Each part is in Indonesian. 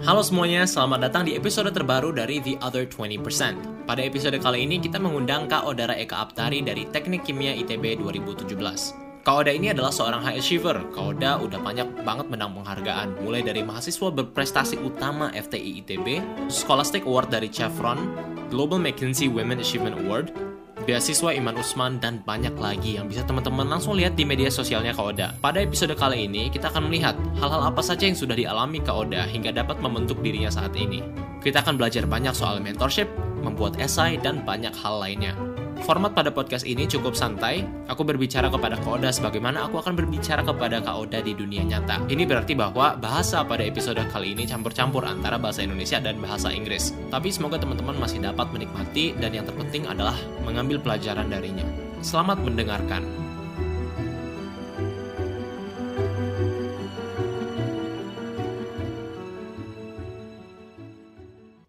Halo semuanya, selamat datang di episode terbaru dari The Other 20%. Pada episode kali ini kita mengundang Kak Odara Eka Aptari dari Teknik Kimia ITB 2017. Kak Oda ini adalah seorang high achiever. Kak Oda udah banyak banget menang penghargaan, mulai dari mahasiswa berprestasi utama FTI ITB, Scholastic Award dari Chevron, Global McKinsey Women Achievement Award, beasiswa Iman Usman, dan banyak lagi yang bisa teman-teman langsung lihat di media sosialnya Kak Oda. Pada episode kali ini, kita akan melihat hal-hal apa saja yang sudah dialami Kak Oda hingga dapat membentuk dirinya saat ini. Kita akan belajar banyak soal mentorship, membuat esai, dan banyak hal lainnya. Format pada podcast ini cukup santai. Aku berbicara kepada Kak Oda sebagaimana aku akan berbicara kepada Kak Oda di dunia nyata. Ini berarti bahwa bahasa pada episode kali ini campur-campur antara bahasa Indonesia dan bahasa Inggris. Tapi semoga teman-teman masih dapat menikmati dan yang terpenting adalah mengambil pelajaran darinya. Selamat mendengarkan.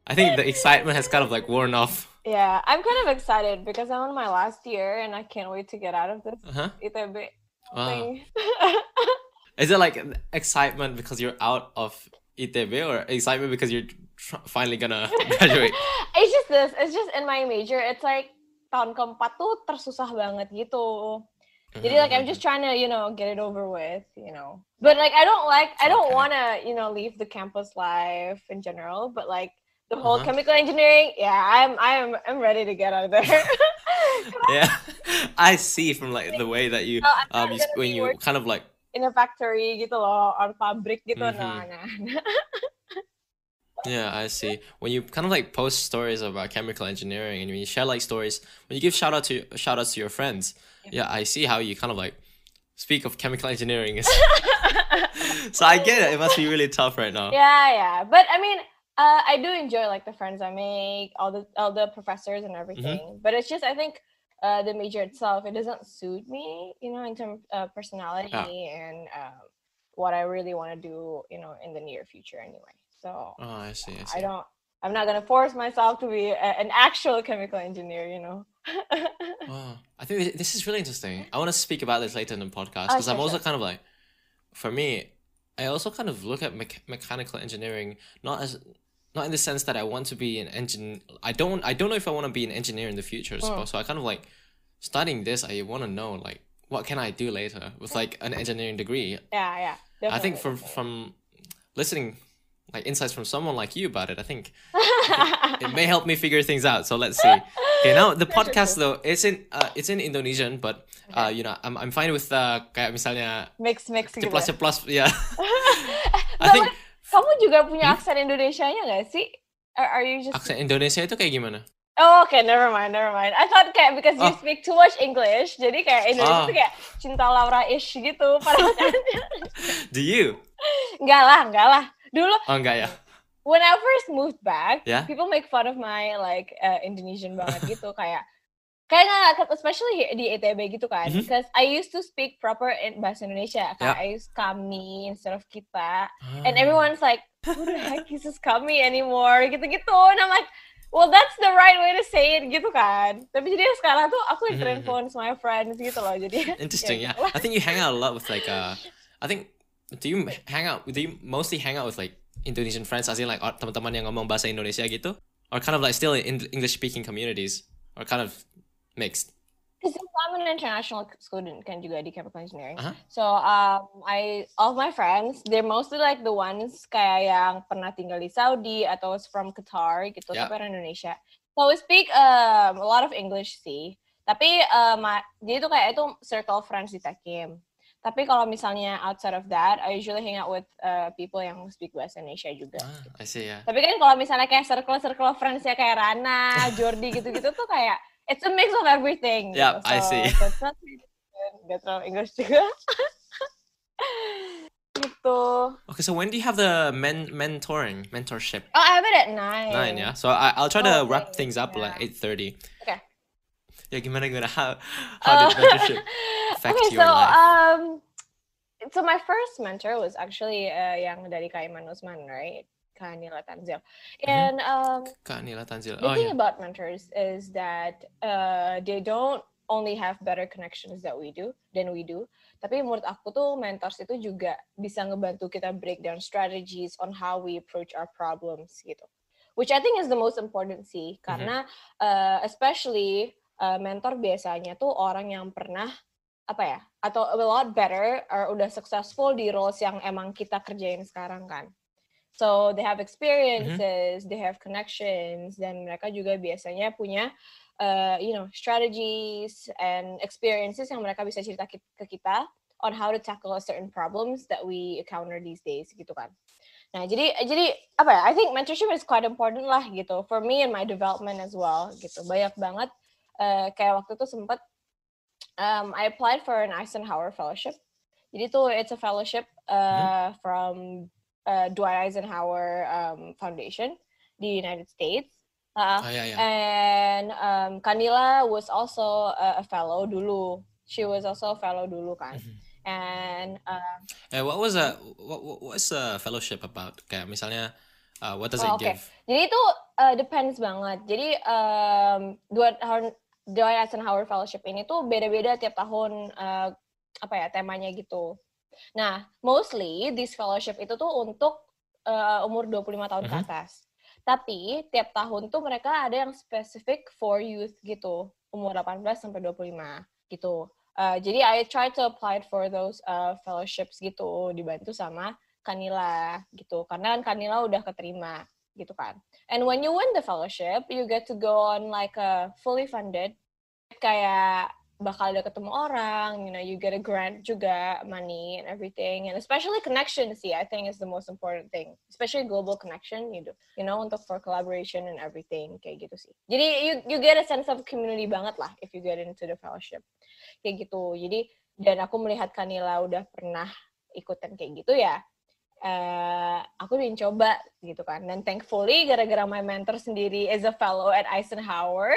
I think the excitement has kind of like worn off. Yeah, I'm kind of excited because I'm on my last year and I can't wait to get out of this Uh-huh. ITB Wow. thing. Is it like excitement because you're out of ITB or excitement because you're tr- finally gonna graduate? it's just this. It's just in my major. It's like tahun keempat tuh tersusah banget gitu. Jadi like I'm just trying to you know get it over with, you know. But like I don't like I don't Okay. want to you know leave the campus life in general. But like the whole Uh-huh. chemical engineering, yeah, I'm I'm I'm ready to get out of there. yeah, I see from like the way that you um you, when you kind of like in a factory gitu loh, or pabrik gitu. Mhm. Nah, nah. yeah I see when you kind of like post stories about chemical engineering and when you share like stories when you give shout out to shout outs to your friends yeah I see how you kind of like speak of chemical engineering so I get it it must be really tough right now yeah yeah but i mean uh, i do enjoy like the friends i make all the all the professors and everything but it's just i think uh, the major itself it doesn't suit me you know in terms of personality and um, what i really want to do you know in the near future anyway so oh I see I see i don't i'm not gonna force myself to be a, an actual chemical engineer you know Wow. I think this is really interesting. I want to speak about this later in the podcast Oh, because I'm sure, also sure. kind of like, for me, I also kind of look at mech- mechanical engineering not as not in the sense that I want to be an engine. I don't. I don't know if I want to be an engineer in the future. So, Mm. so I kind of like studying this. I want to know like what can I do later with like an engineering degree. yeah yeah I think from from listening like insights from someone like you about it, I think definitely. it may help me figure things out. So let's see. Okay, now the Sure, sure, podcast though it's in uh, it's in Indonesian, but uh, you know I'm I'm fine with uh, kayak misalnya mix mix gitu ceplas ya. ceplas yeah. I think what- kamu juga punya Hmm? aksen Indonesia-nya nggak sih? Or are you just aksen Indonesia itu kayak gimana? Oh, okay, never mind, never mind. I thought kayak because you Oh. speak too much English, jadi kayak Indonesia Oh. tuh kayak cinta Laura-ish gitu. Padahal kan Do you? enggak lah, enggak lah. Dulu Oh enggak ya. when I first moved back, Yeah? people make fun of my like uh, Indonesian banget gitu kayak nggak especially di ETB gitu kan Mhm. because I used to speak proper in bahasa Indonesia kayak Yeah. I use kami instead of kita and Ah. everyone's like who the heck uses kami anymore gitu-gitu and I'm like well that's the right way to say it gitu kan tapi jadi sekarang tuh aku Mhm, mhm. terinfluence my friends gitu loh jadi Interesting, ya yeah. gitu. I think you hang out a lot with like uh I think do you hang out do you mostly hang out with like Indonesian friends as in like teman-teman yang ngomong bahasa Indonesia gitu or kind of like still in English speaking communities or kind of mixed? Because I'm an international student kan juga di chemical engineering. Uh-huh. So um, I all of my friends, they're mostly like the ones kayak yang pernah tinggal di Saudi atau from Qatar gitu, Yeah. tapi orang Indonesia. So we speak um, a lot of English sih. Tapi um, I- jadi itu kayak itu circle friends di Tekim. Tapi kalau misalnya outside of that, I usually hang out with uh, people yang speak bahasa Indonesia juga. Ah, I see, yeah. Tapi kan kalau misalnya kayak circle-circle friends ya kayak Rana, Jordi gitu-gitu tuh kayak it's a mix of everything. Yeah, gitu. I see. That's not really good. Gak terlalu English juga. gitu. Okay, so when do you have the men mentoring mentorship? Oh, I have it at nine. Nine, yeah. So I I'll try to Oh, wrap things up yeah. like eight thirty. Okay. Yeah, gimana gimana how how did Oh. mentorship affect okay, your so life? um, so my first mentor was actually uh, yang dari Kaiman Usman, right? Kanila Tanzil. And um, Kak Nila Tanzil. the Oh thing yeah. about mentors is that uh, they don't only have better connections that we do than we do. Tapi menurut aku tuh mentors itu juga bisa ngebantu kita break down strategies on how we approach our problems gitu. Which I think is the most important sih, karena mm-hmm. uh, especially uh, mentor biasanya tuh orang yang pernah apa ya atau a lot better or udah successful di roles yang emang kita kerjain sekarang kan. So they have mm-hmm. experiences, mm -hmm. they have connections, dan mereka juga biasanya punya, uh, you know, strategies and experiences yang mereka bisa cerita ke kita on how to tackle certain problems that we encounter these days gitu kan. Nah jadi jadi apa ya? I think mentorship is quite important lah gitu for me and my development as well gitu. Banyak banget uh, kayak waktu itu sempat um, I applied for an Eisenhower Fellowship. Jadi tuh it's a fellowship uh, mm-hmm. from uh, Dwight Eisenhower um, Foundation the United States. Uh, oh, yeah, yeah. And um, Kanila was also a, a, fellow dulu. She was also a fellow dulu kan. Mm-hmm. And um, and what was a what what's a fellowship about? Kayak misalnya uh, what does oh, it okay. give? Jadi itu uh, depends banget. Jadi um, Dwight Dwight Eisenhower Fellowship ini tuh beda-beda tiap tahun uh, apa ya temanya gitu. Nah, mostly this fellowship itu tuh untuk uh, umur 25 tahun mm -hmm. ke mm-hmm. atas. Tapi tiap tahun tuh mereka ada yang spesifik for youth gitu, umur 18 sampai 25 gitu. Uh, jadi I try to apply for those uh, fellowships gitu, dibantu sama Kanila gitu. Karena kan Kanila udah keterima gitu kan. And when you win the fellowship, you get to go on like a fully funded kayak bakal ada ketemu orang, you know, you get a grant juga, money and everything, and especially connection sih, I think is the most important thing, especially global connection, you know, you know, untuk for collaboration and everything, kayak gitu sih. Jadi you you get a sense of community banget lah if you get into the fellowship, kayak gitu. Jadi dan aku melihat Kanila udah pernah ikutan kayak gitu ya, uh, aku ingin coba gitu kan. Dan thankfully gara-gara my mentor sendiri as a fellow at Eisenhower,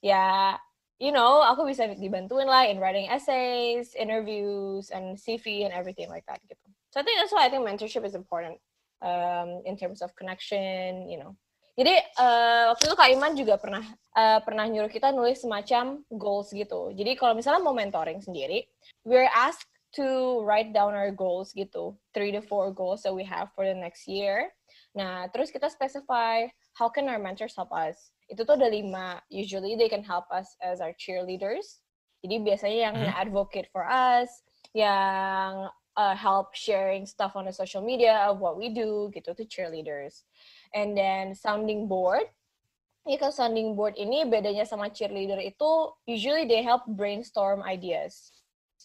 ya you know, aku bisa dibantuin lah in writing essays, interviews, and CV and everything like that gitu. So I think that's why I think mentorship is important um, in terms of connection, you know. Jadi uh, waktu itu Kak Iman juga pernah uh, pernah nyuruh kita nulis semacam goals gitu. Jadi kalau misalnya mau mentoring sendiri, we're asked to write down our goals gitu, three to four goals that we have for the next year. Nah, terus kita specify how can our mentors help us itu tuh ada lima. Usually they can help us as our cheerleaders. Jadi biasanya yang hmm. advocate for us, yang uh, help sharing stuff on the social media of what we do gitu tuh cheerleaders. And then sounding board. Ini kalau sounding board ini bedanya sama cheerleader itu usually they help brainstorm ideas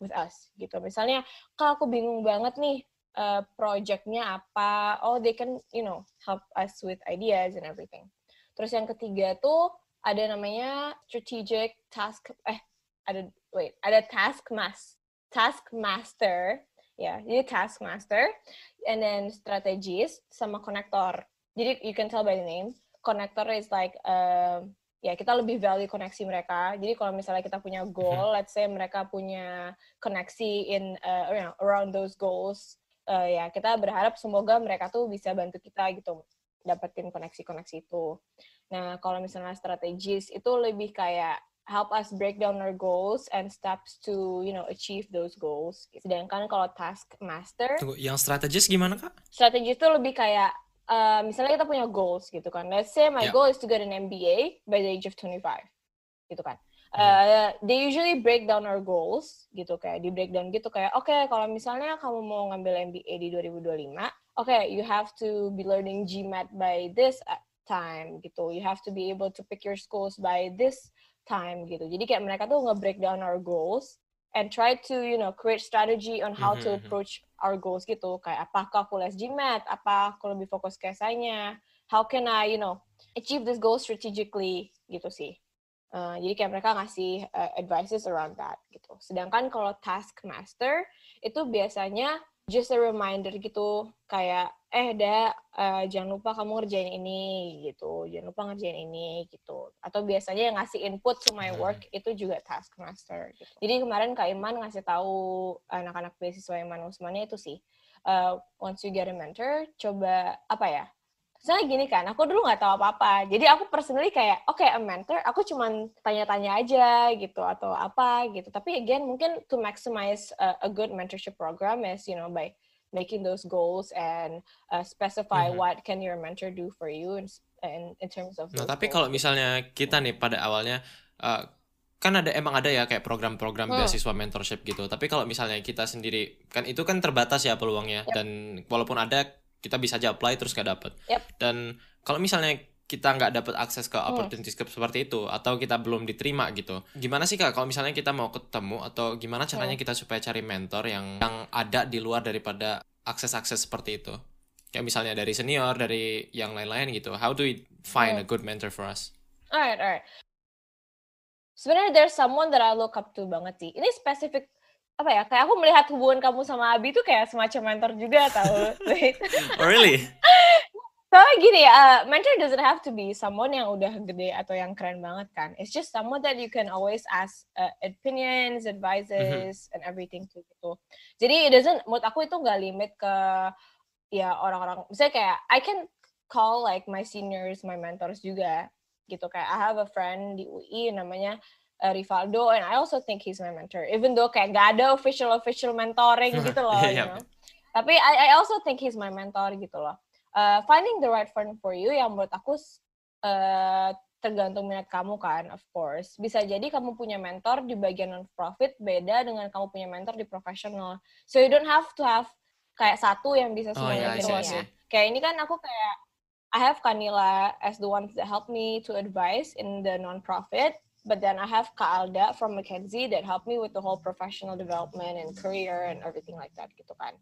with us gitu. Misalnya, kak aku bingung banget nih uh, projectnya apa. Oh, they can you know help us with ideas and everything. Terus yang ketiga tuh ada namanya strategic task eh ada wait ada task mas task master ya yeah, jadi task master and then strategist sama connector jadi you can tell by the name connector is like uh, ya kita lebih value koneksi mereka jadi kalau misalnya kita punya goal let's say mereka punya koneksi in uh, around those goals uh, ya kita berharap semoga mereka tuh bisa bantu kita gitu dapetin koneksi-koneksi itu. Nah, kalau misalnya strategis itu lebih kayak help us break down our goals and steps to you know achieve those goals. Sedangkan kalau task master, Tunggu, yang strategis gimana kak? Strategis itu lebih kayak uh, misalnya kita punya goals gitu kan. Let's say my yeah. goal is to get an MBA by the age of 25, gitu kan. Uh, they usually break down our goals gitu kayak di breakdown gitu kayak oke okay, kalau misalnya kamu mau ngambil MBA di 2025 okay, you have to be learning GMAT by this time gitu. You have to be able to pick your schools by this time gitu. Jadi kayak mereka tuh nge-break down our goals and try to you know create strategy on how mm -hmm. to mm-hmm. approach our goals gitu. Kayak apakah aku les GMAT, apa aku lebih fokus ke esainya, how can I you know achieve this goal strategically gitu sih. Uh, jadi kayak mereka ngasih uh, advices around that gitu. Sedangkan kalau task master itu biasanya just a reminder gitu kayak eh dah uh, jangan lupa kamu ngerjain ini gitu jangan lupa ngerjain ini gitu atau biasanya yang ngasih input to my work hmm. itu juga taskmaster gitu. jadi kemarin kak Iman ngasih tahu anak-anak beasiswa Iman Usmania itu sih uh, once you get a mentor coba apa ya Soalnya gini kan, aku dulu nggak tahu apa-apa. Jadi aku personally kayak, oke, okay, a mentor, aku cuman tanya-tanya aja gitu atau apa gitu. Tapi again, mungkin to maximize a, a good mentorship program is, you know, by making those goals and uh, specify mm -hmm. what can your mentor do for you in, in, in terms of. Nah, tapi kalau misalnya kita nih pada awalnya uh, kan ada emang ada ya kayak program-program hmm. beasiswa mentorship gitu. Tapi kalau misalnya kita sendiri kan itu kan terbatas ya peluangnya yep. dan walaupun ada kita bisa aja apply terus gak dapet. Yep. Dan kalau misalnya kita nggak dapat akses ke hmm. opportunity hmm. seperti itu atau kita belum diterima gitu. Gimana sih Kak kalau misalnya kita mau ketemu atau gimana caranya hmm. kita supaya cari mentor yang yang ada di luar daripada akses-akses seperti itu? Kayak misalnya dari senior, dari yang lain-lain gitu. How do we find hmm. a good mentor for us? Alright, alright sebenarnya there's someone that I look up to banget sih. Ini spesifik apa ya? Kayak aku melihat hubungan kamu sama Abi itu kayak semacam mentor juga tau. oh really? Soalnya gini ya, uh, mentor doesn't have to be someone yang udah gede atau yang keren banget kan. It's just someone that you can always ask uh, opinions, advices, mm-hmm. and everything tuh gitu. Jadi it doesn't, menurut aku itu nggak limit ke ya orang-orang. Misalnya kayak I can call like my seniors, my mentors juga gitu kayak I have a friend di UI namanya uh, Rivaldo and I also think he's my mentor even though kayak gak ada official official mentoring gitu loh yeah, you know tapi I, I also think he's my mentor gitu loh uh, finding the right friend for you yang menurut aku uh, tergantung minat kamu kan, of course. Bisa jadi kamu punya mentor di bagian non-profit beda dengan kamu punya mentor di profesional. So you don't have to have kayak satu yang bisa semuanya oh, yeah, ya. Kayak ini kan aku kayak I have Kanila as the ones that helped me to advise in the nonprofit, but then I have Kaalda from McKenzie that helped me with the whole professional development and career and everything like that gitu kan.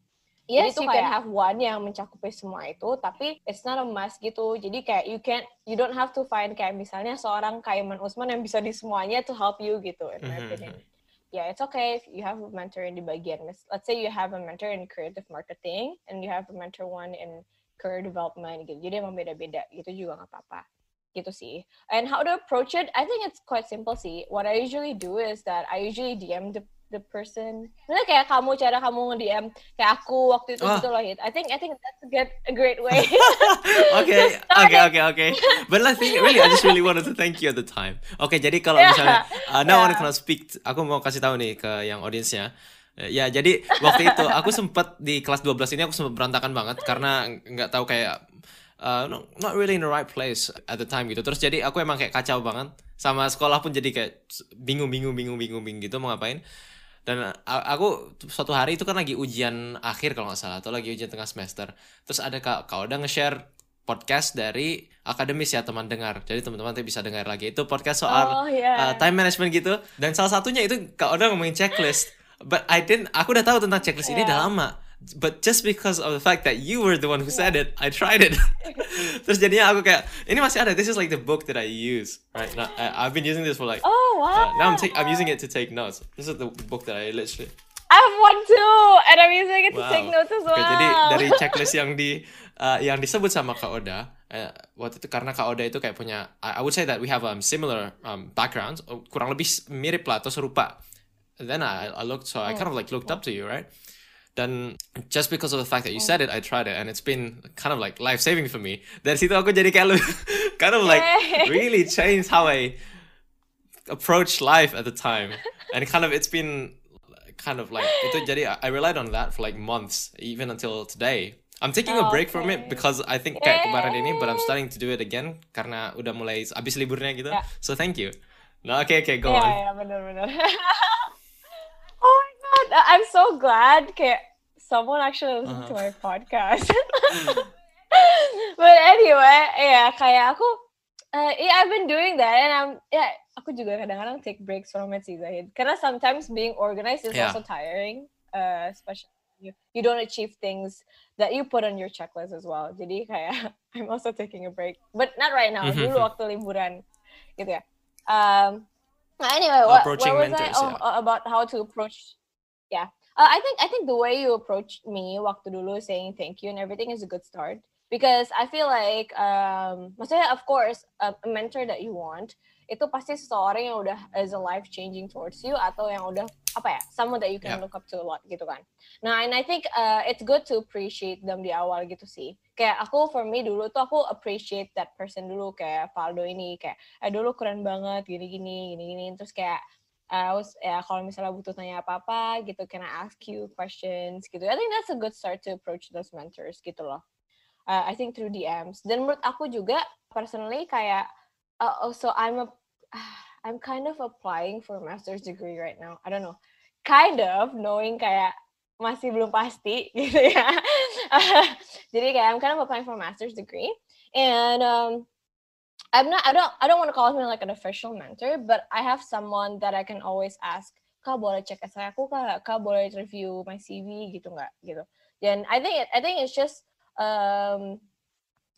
Yes, Jadi you can have one yang mencakupi semua itu, tapi it's not a must gitu. Jadi kayak you can, you don't have to find kayak misalnya seorang Kaiman Usman yang bisa di semuanya to help you gitu, in my mm-hmm. opinion. Yeah, it's okay if you have a mentor in the bagian. Let's say you have a mentor in creative marketing and you have a mentor one in career development gitu. Jadi emang beda-beda gitu juga nggak apa-apa gitu sih. And how to approach it? I think it's quite simple sih. What I usually do is that I usually DM the the person. Nah, kayak kamu cara kamu nge-DM kayak aku waktu itu oh. gitu loh hit. I think I think that's a good a great way. okay, okay, okay, okay. But I think really I just really wanted to thank you at the time. Oke, okay, jadi kalau yeah. misalnya uh, now yeah. I want to speak, aku mau kasih tahu nih ke yang audiensnya. Ya, jadi waktu itu aku sempat di kelas 12 ini aku sempat berantakan banget karena nggak tahu kayak uh, not really in the right place at the time gitu. Terus jadi aku emang kayak kacau banget sama sekolah pun jadi kayak bingung bingung bingung bingung bingung gitu mau ngapain. Dan aku suatu hari itu kan lagi ujian akhir kalau nggak salah atau lagi ujian tengah semester. Terus ada kak, kau udah nge-share podcast dari akademis ya teman dengar. Jadi teman-teman tuh bisa dengar lagi. Itu podcast soal oh, yeah. uh, time management gitu. Dan salah satunya itu kak udah ngomongin checklist but I didn't aku udah tahu tentang checklist yeah. ini udah lama but just because of the fact that you were the one who said it I tried it. Terus jadinya aku kayak ini masih ada this is like the book that I use. Right now I, I've been using this for like oh wow uh, now I'm take I'm using it to take notes. This is the book that I literally I have one too and I'm using it wow. to take notes as well okay, jadi dari checklist yang di uh, yang disebut sama Kak Oda uh, waktu itu karena Kak Oda itu kayak punya I, I would say that we have um, similar um, backgrounds kurang lebih mirip lah atau serupa. Then I, I looked, so I kind of like looked up to you, right? Then just because of the fact that you said it, I tried it, and it's been kind of like life saving for me. Dari situ aku jadi kayak kind of like really changed how I approach life at the time, and kind of it's been kind of like itu jadi I relied on that for like months, even until today. I'm taking oh, a break okay. from it because I think kayak kemarin ini, but I'm starting to do it again karena udah mulai abis liburnya gitu. Yeah. So thank you. No, okay, okay, go yeah, on. Yeah, benar, benar. I'm so glad kayak someone actually listened uh-huh. to my podcast. But anyway, ya kayak aku uh, yeah, I've been doing that and I'm yeah, aku juga kadang-kadang take breaks from it sih Zahid. Karena sometimes being organized is yeah. also tiring, uh, especially you, you don't achieve things that you put on your checklist as well. Jadi kayak I'm also taking a break, but not right now. Mm-hmm. Dulu waktu liburan gitu ya. Um, Anyway, what, what was mentors, I? Oh, yeah. About how to approach. Yeah, uh, I think I think the way you approached me waktu dulu saying thank you and everything is a good start because I feel like um, maksudnya of course a mentor that you want itu pasti seseorang yang udah as a life changing towards you atau yang udah apa ya someone that you can yeah. look up to a lot gitu kan. Nah and I think uh, it's good to appreciate them di awal gitu sih. Kayak aku for me dulu tuh aku appreciate that person dulu kayak Valdo ini kayak eh dulu keren banget gini gini gini gini terus kayak uh, ya kalau misalnya butuh tanya apa apa gitu can I ask you questions gitu I think that's a good start to approach those mentors gitu loh uh, I think through DMs dan menurut aku juga personally kayak uh, oh, so I'm a I'm kind of applying for master's degree right now. I don't know. Kind of knowing kayak masih belum pasti gitu ya. Jadi kayak I'm kind of applying for master's degree and um I'm not I don't I don't want to call him like an official mentor, but I have someone that I can always ask, "Kak boleh cek essay aku kak? Kak boleh review my CV gitu nggak?" gitu. Dan I think I think it's just um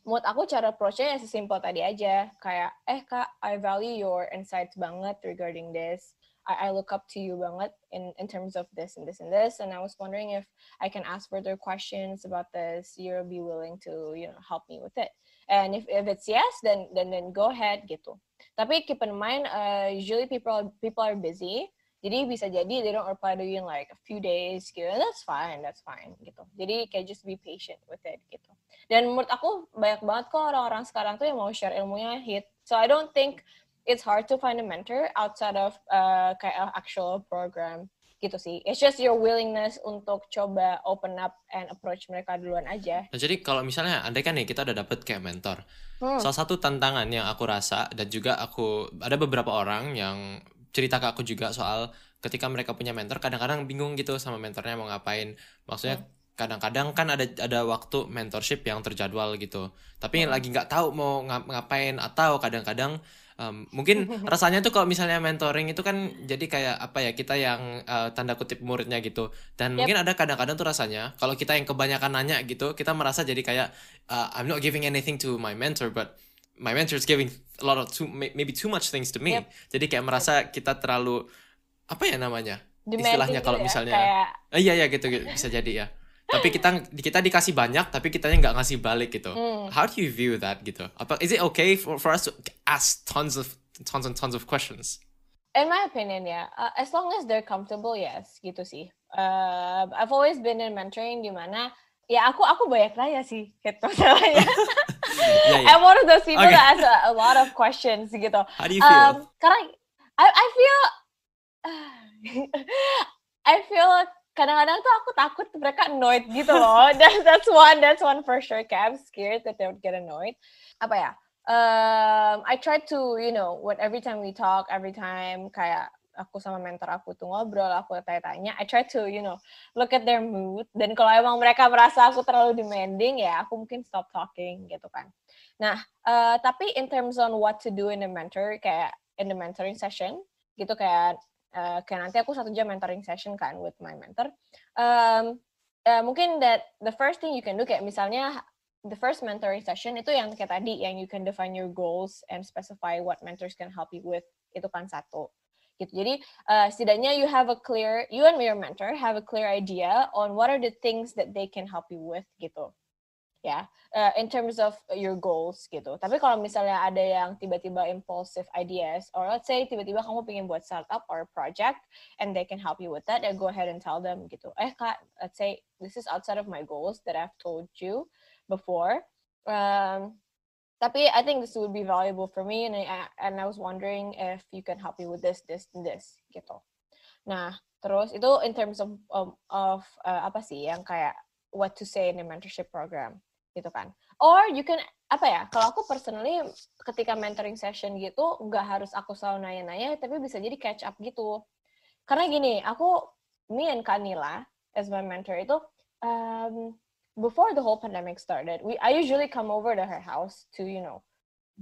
aku cara approach-nya ya sesimpel tadi aja kayak eh kak I value your insights banget regarding this I, I look up to you banget in in terms of this and this and this and I was wondering if I can ask further questions about this you'll be willing to you know help me with it and if if it's yes then then then go ahead gitu. Tapi keep in mind uh, usually people people are busy. Jadi bisa jadi they don't reply to you in like a few days gitu. That's fine that's fine gitu. Jadi kayak just be patient with it gitu. Dan menurut aku banyak banget kok orang-orang sekarang tuh yang mau share ilmunya hit. So I don't think it's hard to find a mentor outside of uh, kayak actual program gitu sih. It's just your willingness untuk coba open up and approach mereka duluan aja. Nah, jadi kalau misalnya andai kan nih kita udah dapet kayak mentor, hmm. salah satu tantangan yang aku rasa dan juga aku ada beberapa orang yang cerita ke aku juga soal ketika mereka punya mentor kadang-kadang bingung gitu sama mentornya mau ngapain maksudnya hmm. kadang-kadang kan ada ada waktu mentorship yang terjadwal gitu tapi hmm. lagi nggak tahu mau ngapain atau kadang-kadang um, mungkin rasanya tuh kalau misalnya mentoring itu kan jadi kayak apa ya kita yang uh, tanda kutip muridnya gitu dan yep. mungkin ada kadang-kadang tuh rasanya kalau kita yang kebanyakan nanya gitu kita merasa jadi kayak uh, I'm not giving anything to my mentor but my mentor is giving a lot of too maybe too much things to me. Yep. Jadi kayak merasa kita terlalu apa ya namanya? Istilahnya kalau ya, misalnya kayak... iya ya gitu, gitu bisa jadi ya. Tapi kita kita dikasih banyak tapi kitanya nggak ngasih balik gitu. Mm. How do you view that gitu? Apa is it okay for for us to ask tons of tons and tons of questions? In my opinion ya, uh, as long as they're comfortable yes gitu sih. Uh, I've always been in mentoring di mana ya aku aku banyak nanya sih gitu masalahnya. yeah, yeah. I'm one of those people okay. that has a, a lot of questions gitu. How do you feel? Um, karena I I feel I feel kadang-kadang tuh aku takut mereka annoyed gitu loh. that, that's one that's one for sure. Kayak I'm scared that they would get annoyed. Apa ya? Um, I try to you know what every time we talk, every time kayak aku sama mentor aku tuh ngobrol, aku tanya-tanya, I try to, you know, look at their mood. Dan kalau emang mereka merasa aku terlalu demanding, ya aku mungkin stop talking gitu kan. Nah, uh, tapi in terms on what to do in the mentor, kayak in the mentoring session, gitu kayak, uh, kayak nanti aku satu jam mentoring session kan with my mentor. Um, uh, mungkin that the first thing you can do kayak misalnya the first mentoring session itu yang kayak tadi yang you can define your goals and specify what mentors can help you with itu kan satu gitu. Jadi uh, setidaknya you have a clear, you and your mentor have a clear idea on what are the things that they can help you with gitu. Ya, yeah. uh, in terms of your goals gitu. Tapi kalau misalnya ada yang tiba-tiba impulsive ideas, or let's say tiba-tiba kamu pengen buat startup or project, and they can help you with that, ya go ahead and tell them gitu. Eh kak, let's say this is outside of my goals that I've told you before. Um, tapi I think this would be valuable for me and I, and I was wondering if you can help me with this this and this gitu nah terus itu in terms of of, of uh, apa sih yang kayak what to say in a mentorship program gitu kan or you can apa ya kalau aku personally ketika mentoring session gitu nggak harus aku selalu nanya-nanya tapi bisa jadi catch up gitu karena gini aku me and Kanila as my mentor itu um, before the whole pandemic started, we I usually come over to her house to you know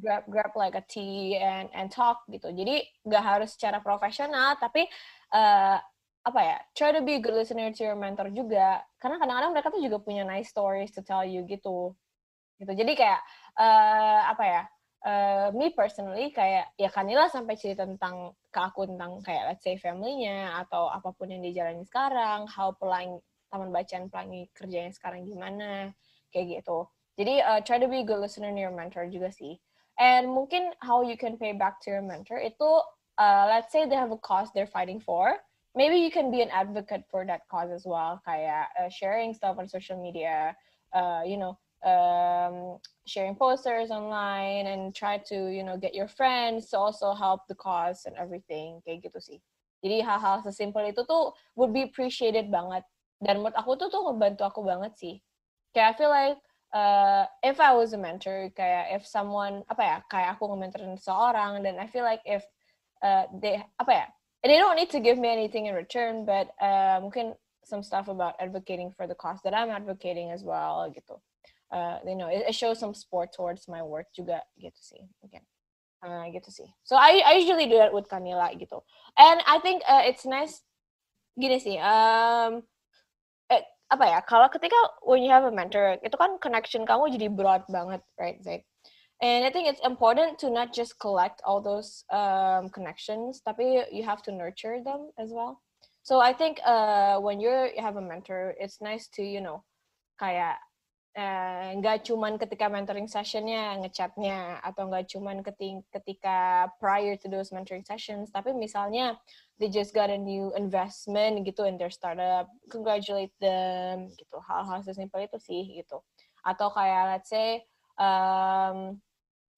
grab grab like a tea and and talk gitu. Jadi nggak harus secara profesional, tapi uh, apa ya? Try to be a good listener to your mentor juga. Karena kadang-kadang mereka tuh juga punya nice stories to tell you gitu. Gitu. Jadi kayak uh, apa ya? Uh, me personally kayak ya Kanila sampai cerita tentang ke aku tentang kayak let's say family-nya atau apa pun yang dijalani sekarang, how pelan taman bacaan pelangi kerjanya sekarang gimana kayak gitu jadi uh, try to be a good listener to your mentor juga sih and mungkin how you can pay back to your mentor itu uh, let's say they have a cause they're fighting for maybe you can be an advocate for that cause as well kayak uh, sharing stuff on social media uh, you know um, sharing posters online and try to you know get your friends to also help the cause and everything. Kayak gitu sih. Jadi hal-hal sesimpel itu tuh would be appreciated banget. Dan menurut aku tuh tuh ngebantu aku banget sih. Kayak I feel like uh, if I was a mentor kayak if someone apa ya kayak aku nge-mentorin seseorang dan I feel like if uh, they apa ya they don't need to give me anything in return but uh, mungkin some stuff about advocating for the cause that I'm advocating as well gitu. Uh, you know it, it shows some support towards my work juga gitu sih mungkin uh, gitu sih. So I I usually do that with Camila gitu. And I think uh, it's nice gini sih um, eh, apa ya kalau ketika when you have a mentor itu kan connection kamu jadi broad banget right Zay? And I think it's important to not just collect all those um, connections tapi you have to nurture them as well. So I think uh, when you have a mentor it's nice to you know kayak Eh, nggak uh, cuman ketika mentoring sessionnya ngechatnya atau nggak cuman ketika prior to those mentoring sessions tapi misalnya they just got a new investment gitu in their startup congratulate them gitu. Hal-hal sesimpel itu sih gitu. Atau kayak let's say um,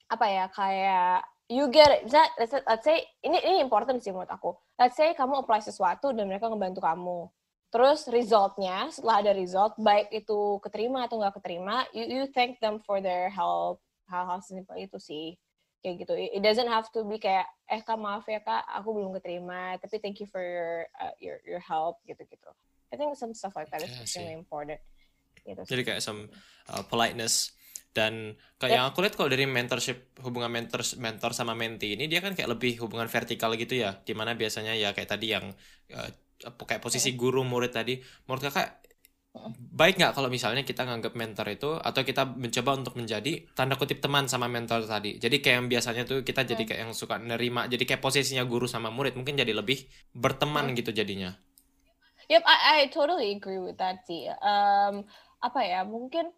apa ya kayak you get it. Let's, let's say ini ini important sih menurut aku. Let's say kamu apply sesuatu dan mereka ngebantu kamu Terus resultnya setelah ada result baik itu keterima atau nggak keterima, you you thank them for their help hal-hal simpel itu sih kayak gitu. It doesn't have to be kayak eh kak maaf ya kak aku belum keterima tapi thank you for your uh, your your help gitu gitu. I think some stuff like that is yeah, really important. Gitu Jadi kayak some uh, politeness dan kayak yep. yang aku lihat kalau dari mentorship hubungan mentor mentor sama mentee ini dia kan kayak lebih hubungan vertikal gitu ya. Di mana biasanya ya kayak tadi yang uh, kayak posisi guru murid tadi. Menurut kakak baik nggak kalau misalnya kita nganggap mentor itu atau kita mencoba untuk menjadi tanda kutip teman sama mentor tadi? Jadi kayak yang biasanya tuh kita jadi kayak yang suka nerima jadi kayak posisinya guru sama murid mungkin jadi lebih berteman gitu jadinya. Yep, I, I totally agree with that sih. Um, apa ya, mungkin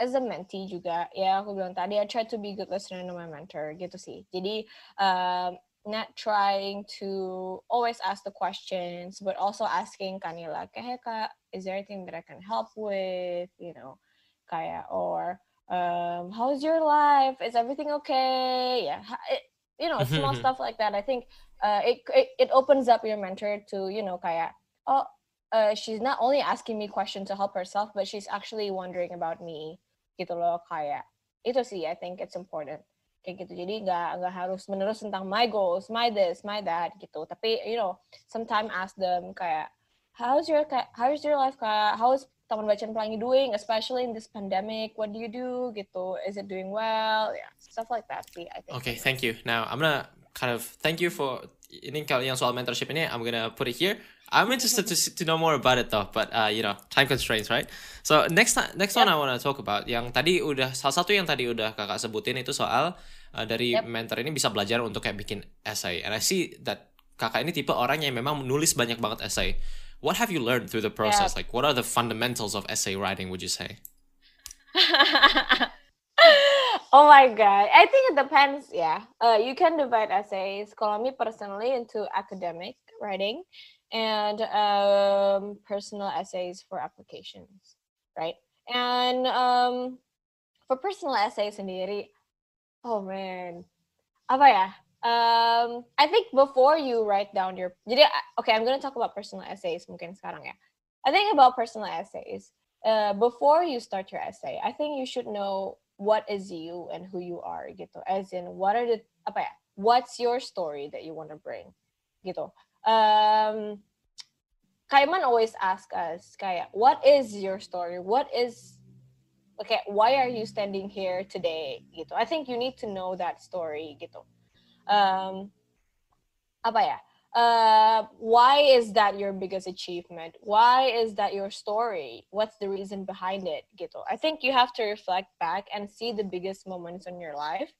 as a mentee juga, ya aku bilang tadi, I try to be good listener to my mentor gitu sih. Jadi um, not trying to always ask the questions, but also asking kanila, kayak kak, is there anything that I can help with? You know, kaya or um, how's your life? Is everything okay? Yeah, it, you know, small stuff like that. I think uh, it, it it opens up your mentor to you know, kaya oh, uh, she's not only asking me questions to help herself, but she's actually wondering about me. Gitu loh, kaya. Itu sih, I think it's important. kayak gitu jadi nggak nggak harus menerus tentang my goals my this my that gitu tapi you know sometimes ask them kayak how's your how's your life kak how's Taman Bacaan Pelangi doing especially in this pandemic what do you do gitu is it doing well yeah stuff like that sih I think okay thank you now I'm gonna kind of thank you for ini kalau yang soal mentorship ini I'm gonna put it here I'm interested to to know more about it though, but uh, you know time constraints, right? So next next yep. one I want to talk about yang tadi udah salah satu yang tadi udah kakak sebutin itu soal uh, dari yep. mentor ini bisa belajar untuk kayak bikin essay. And I see that kakak ini tipe orang yang memang menulis banyak banget essay. What have you learned through the process? Yep. Like what are the fundamentals of essay writing? Would you say? oh my god, I think it depends. Yeah, uh, you can divide essays. Kalau me personally into academic writing and um, personal essays for applications, right? And um, for personal essays sendiri, oh man, apa ya? Um, I think before you write down your, jadi okay, I'm gonna talk about personal essays mungkin sekarang ya. I think about personal essays. Uh, before you start your essay, I think you should know what is you and who you are gitu. As in, what are the apa ya? What's your story that you want to bring gitu um, Kaiman always ask us, Kaya, what is your story? What is okay, why are you standing here today? Gitu. I think you need to know that story gitu. Um, apa ya? Uh, why is that your biggest achievement? Why is that your story? What's the reason behind it? Gitu. I think you have to reflect back and see the biggest moments in your life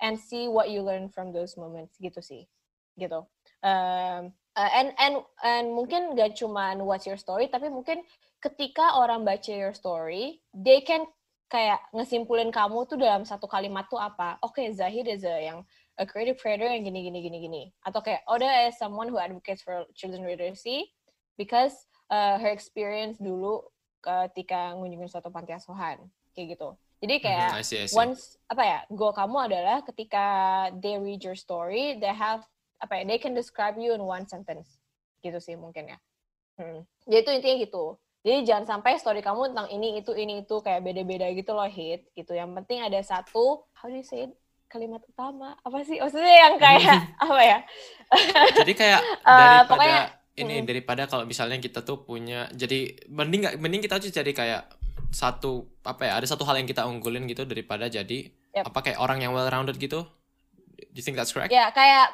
and see what you learn from those moments gitu sih. Gitu. Um, uh, and and and mungkin gak cuman what's your story tapi mungkin ketika orang baca your story they can kayak ngesimpulin kamu tuh dalam satu kalimat tuh apa? Oke, okay, Zahid is a yang a creative creator yang gini gini gini gini. Atau kayak Oda is someone who advocates for children literacy because uh, her experience dulu ketika ngunjungin suatu panti asuhan kayak gitu. Jadi kayak mm -hmm, I see, I see. once apa ya, goal kamu adalah ketika they read your story, they have apa ya, they can describe you in one sentence. Gitu sih mungkin ya. Hmm. Jadi itu intinya gitu. Jadi jangan sampai story kamu tentang ini itu ini itu kayak beda-beda gitu loh hit gitu. Yang penting ada satu how do you say it? kalimat utama apa sih maksudnya yang kayak apa ya? Jadi kayak eh, daripada uh, pokoknya, ini hmm. daripada kalau misalnya kita tuh punya jadi mending nggak mending kita tuh jadi kayak satu apa ya ada satu hal yang kita unggulin gitu daripada jadi yep. apa kayak orang yang well rounded gitu. Do you think that's correct? Ya kayak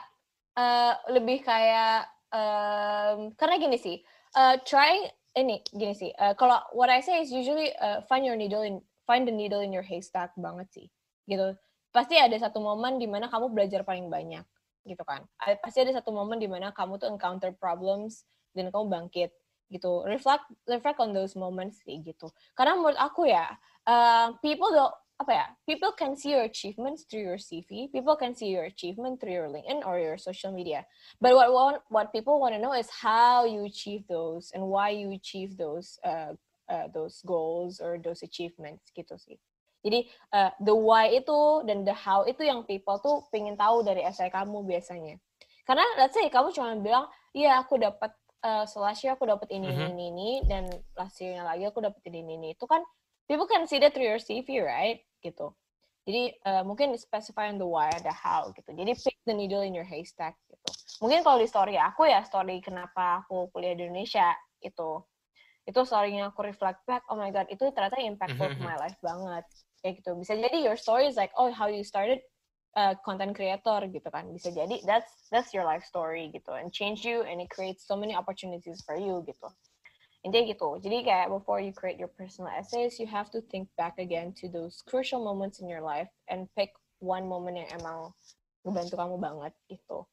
uh, lebih kayak um, karena gini sih uh, trying ini gini sih uh, kalau what I say is usually uh, find your needle in find the needle in your haystack banget sih gitu. Pasti ada satu momen di mana kamu belajar paling banyak gitu kan. Pasti ada satu momen di mana kamu tuh encounter problems dan kamu bangkit gitu. Reflect reflect on those moments sih gitu. Karena menurut aku ya uh, people don't apa ya people can see your achievements through your CV people can see your achievement through your LinkedIn or your social media. But what want, what people want to know is how you achieve those and why you achieve those uh, uh, those goals or those achievements gitu sih. Jadi uh, the why itu dan the how itu yang people tuh pengen tahu dari essay kamu biasanya. Karena let's say kamu cuma bilang iya aku dapat uh, last year aku dapat ini, mm-hmm. ini ini dan last year lagi aku dapat ini ini. Itu kan people can see that through your CV right? Gitu. Jadi uh, mungkin specify on the why the how gitu. Jadi pick the needle in your haystack gitu. Mungkin kalau di story aku ya story kenapa aku kuliah di Indonesia itu itu storynya aku reflect back oh my god itu ternyata impactful mm-hmm. to my life banget. Kayak gitu. Bisa jadi your story is like oh how you started uh, content creator gitu kan. Bisa jadi that's that's your life story gitu. And change you and it creates so many opportunities for you gitu intinya gitu. Jadi kayak before you create your personal essays you have to think back again to those crucial moments in your life and pick one moment yang emang ngebantu kamu banget gitu.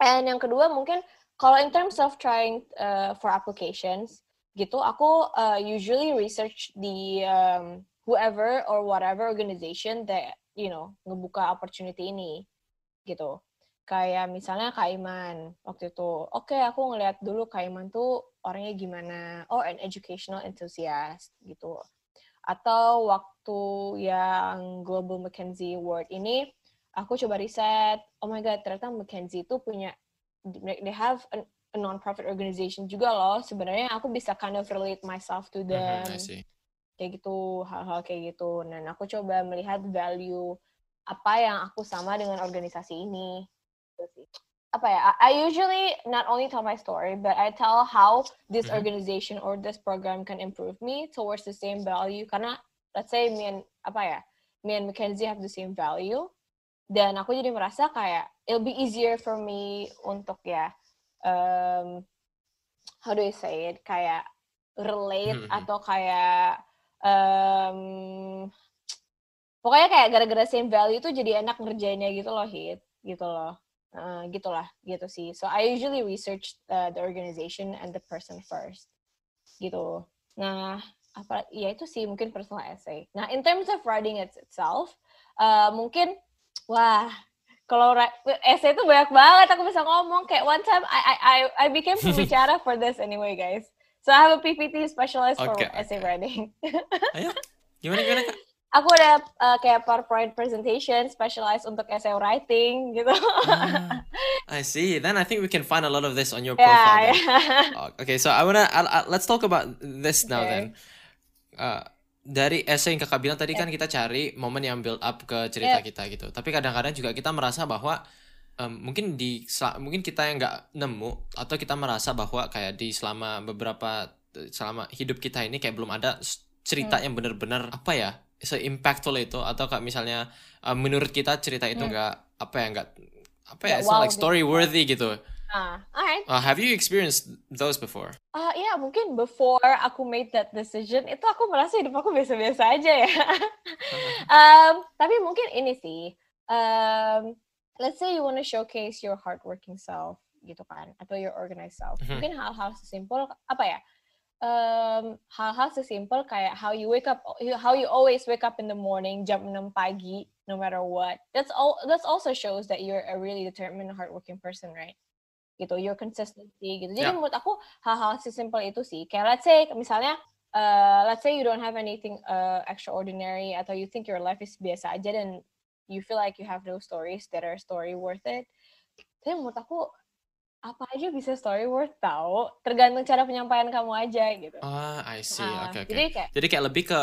And yang kedua mungkin kalau in terms of trying uh, for applications gitu aku uh, usually research the um, whoever or whatever organization that you know ngebuka opportunity ini gitu kayak misalnya Kaiman waktu itu oke okay, aku ngeliat dulu Kaiman tuh orangnya gimana. Oh an educational enthusiast gitu. Atau waktu yang Global McKinsey Award ini aku coba riset oh my god ternyata McKinsey itu punya they have a, a non-profit organization juga loh. Sebenarnya aku bisa kind of relate myself to mm-hmm, them. Mm -hmm, kayak gitu hal-hal kayak gitu. Dan aku coba melihat value apa yang aku sama dengan organisasi ini gitu apa ya I usually not only tell my story but I tell how this mm-hmm. organization or this program can improve me towards the same value. Karena let's say me and apa ya me and Mackenzie have the same value dan aku jadi merasa kayak it'll be easier for me untuk ya um, how do I say it? Kayak relate mm-hmm. atau kayak um, pokoknya kayak gara-gara same value tuh jadi enak ngerjainnya gitu loh hit. Gitu loh uh, gitulah gitu sih so I usually research uh, the organization and the person first gitu nah apa ya itu sih mungkin personal essay nah in terms of writing it itself uh, mungkin wah kalau essay itu banyak banget aku bisa ngomong kayak one time I I I became pembicara for this anyway guys So I have a PPT specialist okay, for okay. essay writing. Ayo, gimana gimana kak? Aku ada uh, kayak PowerPoint presentation specialized untuk essay writing gitu. ah, I see. Then I think we can find a lot of this on your profile. Yeah, yeah. Oh, okay, so I wanna I, I, let's talk about this now okay. then. Uh, dari essay yang kakak bilang tadi yeah. kan kita cari momen yang build up ke cerita yeah. kita gitu. Tapi kadang-kadang juga kita merasa bahwa um, mungkin di mungkin kita yang nggak nemu atau kita merasa bahwa kayak di selama beberapa selama hidup kita ini kayak belum ada cerita hmm. yang benar-benar apa ya se impactful itu atau kayak misalnya uh, menurut kita cerita itu hmm. nggak hmm. apa ya nggak apa ya wow, like story worthy gitu. Ah, uh, alright. Uh, have you experienced those before? Uh, ya yeah, mungkin before aku made that decision itu aku merasa hidup aku biasa-biasa aja ya. um, tapi mungkin ini sih, um, let's say you want to showcase your hardworking self gitu kan atau your organized self mm-hmm. mungkin hal-hal sesimpel apa ya um, hal-hal sesimpel kayak how you wake up, how you always wake up in the morning jam 6 pagi, no matter what. That's all. That also shows that you're a really determined, hardworking person, right? Gitu, your consistency gitu. Jadi Yeah. menurut aku hal-hal sesimpel itu sih. Kayak let's say misalnya, uh, let's say you don't have anything uh, extraordinary atau you think your life is biasa aja dan you feel like you have no stories that are story worth it. Tapi menurut aku apa aja bisa story worth tahu tergantung cara penyampaian kamu aja gitu. Ah, I see. Ah, Oke, oke. Jadi kayak Jadi kayak lebih ke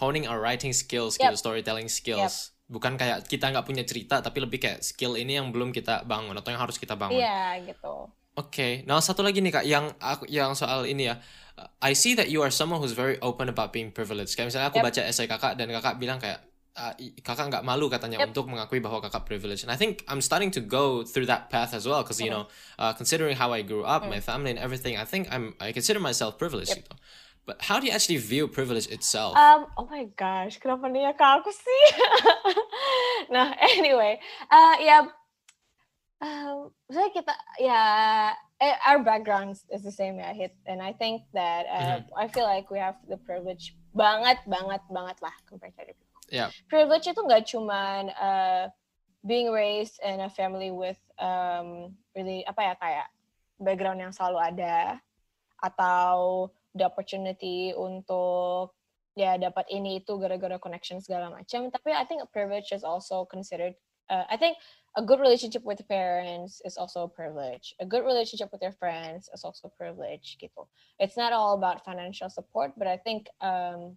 honing our writing skills Yep. gitu, storytelling skills. Bukan kayak kita nggak punya cerita, tapi lebih kayak skill ini yang belum kita bangun atau yang harus kita bangun. iya gitu. Oke, nah satu lagi nih kak, yang aku yang soal ini ya, Uh, I see that you are someone who's very open about being privileged. Kayak misalnya aku Yep. baca essay kakak dan kakak bilang kayak uh, kakak nggak malu katanya Yep. untuk mengakui bahwa kakak privileged. And I think I'm starting to go through that path as well, because you know, uh, considering how I grew up, my family and everything, I think I'm I consider myself privileged. Mm. Yep. Gitu. But how do you actually view privilege itself? Um, oh my gosh, kenapa nih ya ke aku sih? nah, anyway, uh, ya, um, saya kita ya, eh, our backgrounds is the same ya, hit, and I think that uh, I feel like we have the privilege banget, banget, banget lah compared to other people. Yeah. Privilege itu nggak cuman uh, being raised in a family with um, really apa ya kayak background yang selalu ada atau the opportunity untuk ya dapat ini itu gara-gara connection segala macam. Tapi I think privilege is also considered uh, I think a good relationship with parents is also a privilege. A good relationship with your friends is also a privilege gitu. It's not all about financial support but I think um,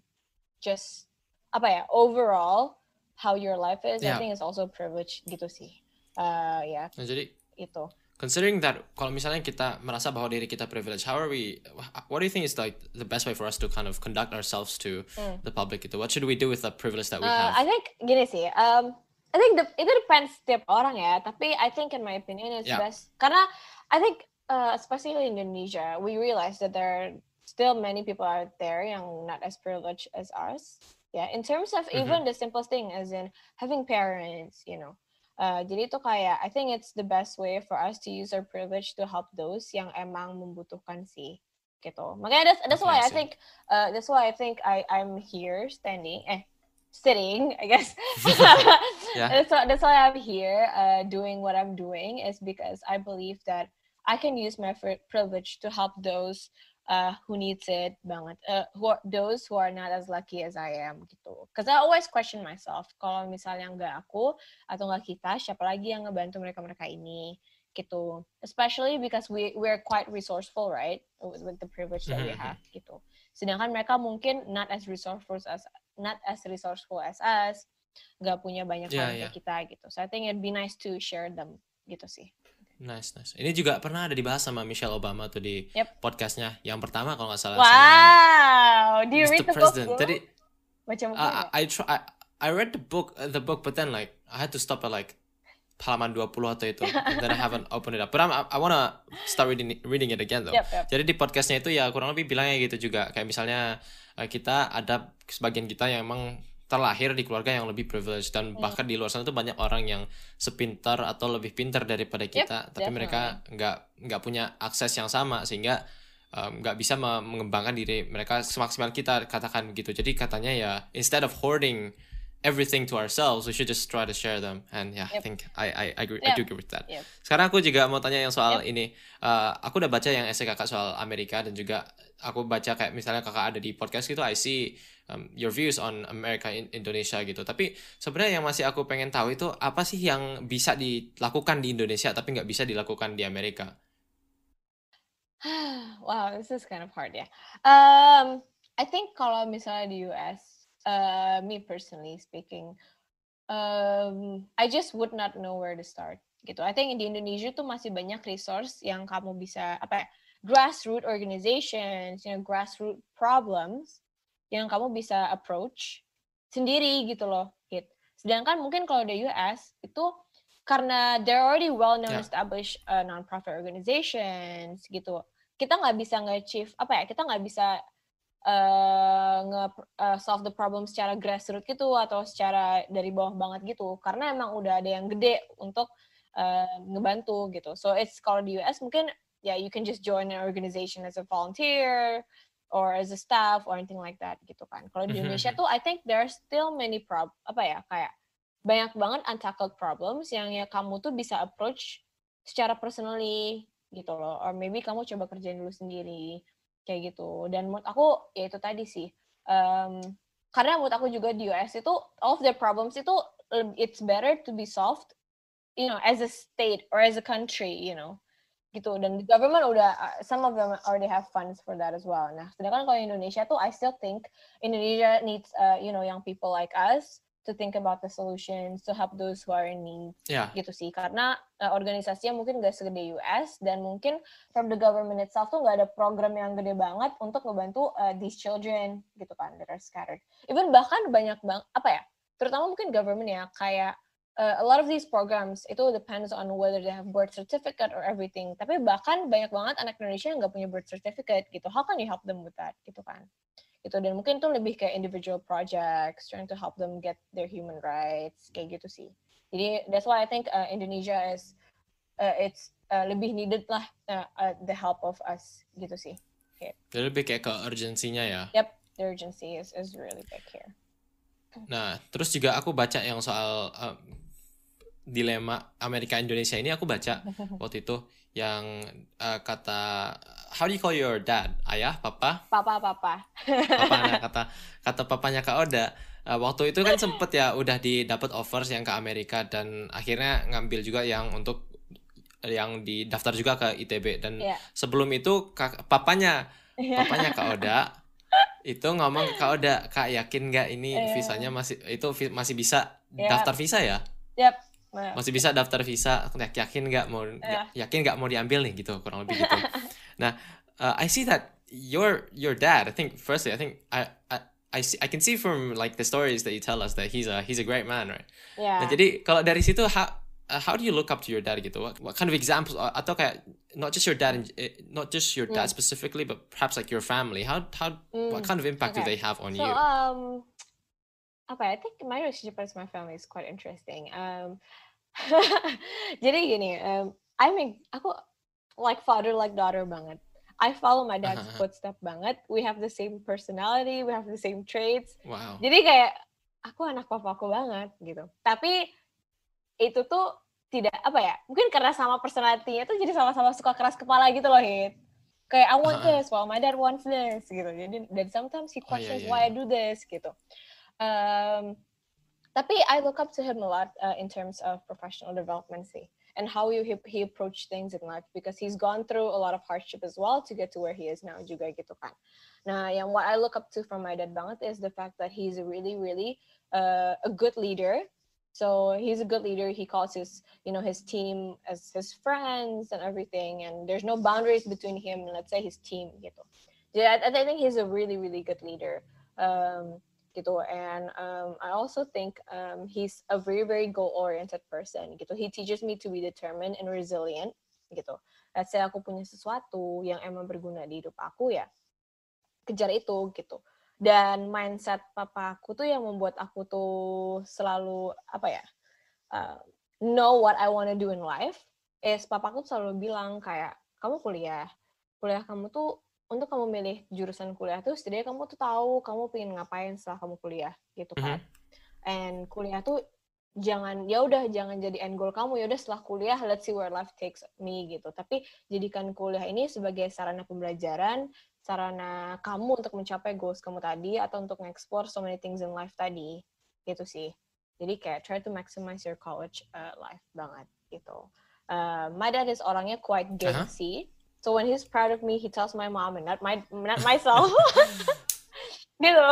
just apa ya overall how your life is I Yeah. think is also privilege gitu sih uh, ya Nah, jadi itu considering that kalau misalnya kita merasa bahwa diri kita privileged, how are we? What do you think is like the best way for us to kind of conduct ourselves to Hmm. the public? Gitu? What should we do with the privilege that we Uh, have? I think gini sih, um, I think the, itu depends setiap orang ya. Tapi I think in my opinion it's Yeah. best karena I think uh, especially in Indonesia we realize that there are still many people out there yang not as privileged as us. Yeah, in terms of Mhm. even the simplest thing as in having parents, you know. Uh, jadi itu kayak I think it's the best way for us to use our privilege to help those yang emang membutuhkan sih gitu. Makanya that's, that's why I think uh, that's why I think I I'm here standing eh sitting I guess. Yeah. That's why that's why I'm here uh, doing what I'm doing is because I believe that I can use my privilege to help those uh, who needs it banget. Uh, who are, those who are not as lucky as I am gitu. Because I always question myself. Kalau misalnya nggak aku atau nggak kita, siapa lagi yang ngebantu mereka-mereka ini gitu. Especially because we we're quite resourceful, right? With, with the privilege that we Mhm, mhm. have gitu. Sedangkan mereka mungkin not as resourceful as not as resourceful as us, nggak punya banyak Yeah, yeah. kita gitu. So I think it'd be nice to share them gitu sih. Nice, nice. Ini juga pernah ada dibahas sama Michelle Obama tuh di Yep. podcastnya yang pertama kalau nggak salah. Wow, do you read the book? President. dulu? Tadi Baca buku I? I try I, I read the book uh, the book but then like I had to stop at like halaman 20 atau itu then I haven't opened it up but I'm, I wanna start reading it- reading it again though Yep, yep. jadi di podcastnya itu ya kurang lebih bilangnya gitu juga kayak misalnya uh, kita ada sebagian kita yang emang terlahir di keluarga yang lebih privileged dan Hmm. bahkan di luar sana tuh banyak orang yang sepintar atau lebih pintar daripada kita tapi mereka nggak nggak punya akses yang sama sehingga um, nggak bisa me- mengembangkan diri mereka semaksimal kita katakan gitu jadi katanya ya instead of hoarding everything to ourselves we should just try to share them and yeah I Yep. think I I, I agree I do Yep. agree with that Yep. sekarang aku juga mau tanya yang soal ini Uh, aku udah baca yang essay kakak soal Amerika dan juga aku baca kayak misalnya kakak ada di podcast gitu I see um, your views on America in Indonesia gitu tapi sebenarnya yang masih aku pengen tahu itu apa sih yang bisa dilakukan di Indonesia tapi nggak bisa dilakukan di Amerika wow, this is kind of hard ya. Um, I think kalau misalnya di US, uh, me personally speaking, um, I just would not know where to start gitu. I think di Indonesia tuh masih banyak resource yang kamu bisa apa ya, grassroots organizations, you know, grassroots problems yang kamu bisa approach sendiri gitu loh, hit. Sedangkan mungkin kalau di US itu karena they're already well-known Yeah. established uh, non-profit organizations gitu. Kita nggak bisa nge-achieve apa ya? Kita nggak bisa uh, nge uh, solve the problem secara grassroots gitu atau secara dari bawah banget gitu. Karena emang udah ada yang gede untuk uh, ngebantu gitu. So it's kalau di US mungkin ya you can just join an organization as a volunteer or as a staff or anything like that gitu kan. Kalau di Mhm, Indonesia tuh I think there are still many prob apa ya kayak banyak banget untackled problems yang ya kamu tuh bisa approach secara personally gitu loh. Or maybe kamu coba kerjain dulu sendiri kayak gitu. Dan menurut aku ya itu tadi sih. em, karena menurut aku juga di US itu all of their problems itu it's better to be solved you know as a state or as a country you know gitu dan the government udah uh, some of them already have funds for that as well. Nah, sedangkan kalau Indonesia tuh I still think Indonesia needs uh, you know young people like us to think about the solutions to help those who are in need Ya, gitu sih. Karena uh, organisasinya mungkin gak segede US dan mungkin from the government itself tuh nggak ada program yang gede banget untuk membantu uh, these children gitu kan that are scattered. Even bahkan banyak bang apa ya terutama mungkin government ya kayak uh, a lot of these programs itu depends on whether they have birth certificate or everything tapi bahkan banyak banget anak Indonesia yang nggak punya birth certificate gitu how can you help them with that gitu kan gitu dan mungkin itu lebih kayak individual projects trying to help them get their human rights kayak gitu sih jadi that's why I think uh, Indonesia is uh, it's uh, lebih needed lah uh, uh, the help of us gitu sih. jadi lebih kayak ke urgensinya ya. Yep, the urgency is is really big here. Nah, terus juga aku baca yang soal um, dilema Amerika Indonesia ini aku baca waktu itu yang uh, kata how do you call your dad? Ayah, papa? Papa papa. Papa nah, kata kata papanya Kak Oda uh, waktu itu kan sempet ya udah didapat offers yang ke Amerika dan akhirnya ngambil juga yang untuk yang didaftar juga ke ITB dan Iya. sebelum itu kak, papanya papanya Kak Oda itu ngomong ke Kak Oda Kak yakin nggak ini Iya. visanya masih itu vi- masih bisa Iya. daftar visa ya Yep. Nah, masih bisa daftar visa ya- yakin nggak mau Iya. yakin nggak mau diambil nih gitu kurang lebih gitu nah uh, I see that your your dad I think firstly I think I I I, see, I can see from like the stories that you tell us that he's a he's a great man right yeah. nah jadi kalau dari situ how uh, how do you look up to your dad gitu what, what kind of examples uh, atau kayak not just your dad in- eh, not just your dad Mm. specifically but perhaps like your family how how what Mm, kind of impact do they have on So you um, apa? I think my relationship with my family is quite interesting. Um, jadi gini, um, I mean, aku like father like daughter banget. I follow my dad's footstep banget. We have the same personality, we have the same traits. wow Jadi kayak aku anak papaku banget gitu. Tapi itu tuh tidak apa ya? Mungkin karena sama personality-nya tuh jadi sama-sama suka keras kepala gitu loh, Hit. Kayak I want Uh-uh. this, while my dad wants this gitu. Jadi dan sometimes he Oh, questions iya, why I iya. do this gitu. Um, tapi I look up to him a lot uh, in terms of professional development sih. And how he, he approach things in life because he's gone through a lot of hardship as well to get to where he is now juga gitu kan. Nah, yang what I look up to from my dad banget is the fact that he's a really, really uh, a good leader. So he's a good leader. He calls his, you know, his team as his friends and everything, and there's no boundaries between him and let's say his team gitu. Yeah, I, I think he's a really, really good leader. Um, gitu. And um, I also think um, he's a very, very goal-oriented person. Gitu. He teaches me to be determined and resilient. Gitu. Let's say aku punya sesuatu yang emang berguna di hidup aku ya, kejar itu gitu. Dan mindset papa aku tuh yang membuat aku tuh selalu apa ya, uh, know what I want to do in life. Is papaku tuh selalu bilang kayak kamu kuliah, kuliah kamu tuh untuk kamu milih jurusan kuliah tuh setidaknya kamu tuh tahu kamu pengen ngapain setelah kamu kuliah gitu kan. And kuliah tuh jangan ya udah jangan jadi end goal kamu ya udah setelah kuliah let's see where life takes me gitu. Tapi jadikan kuliah ini sebagai sarana pembelajaran, sarana kamu untuk mencapai goals kamu tadi atau untuk nge-explore so many things in life tadi gitu sih. Jadi kayak try to maximize your college uh, life banget gitu. Uh, my dad is orangnya quite Uh-huh. gengsi. So when he's proud of me, he tells my mom and not my not myself. gitu.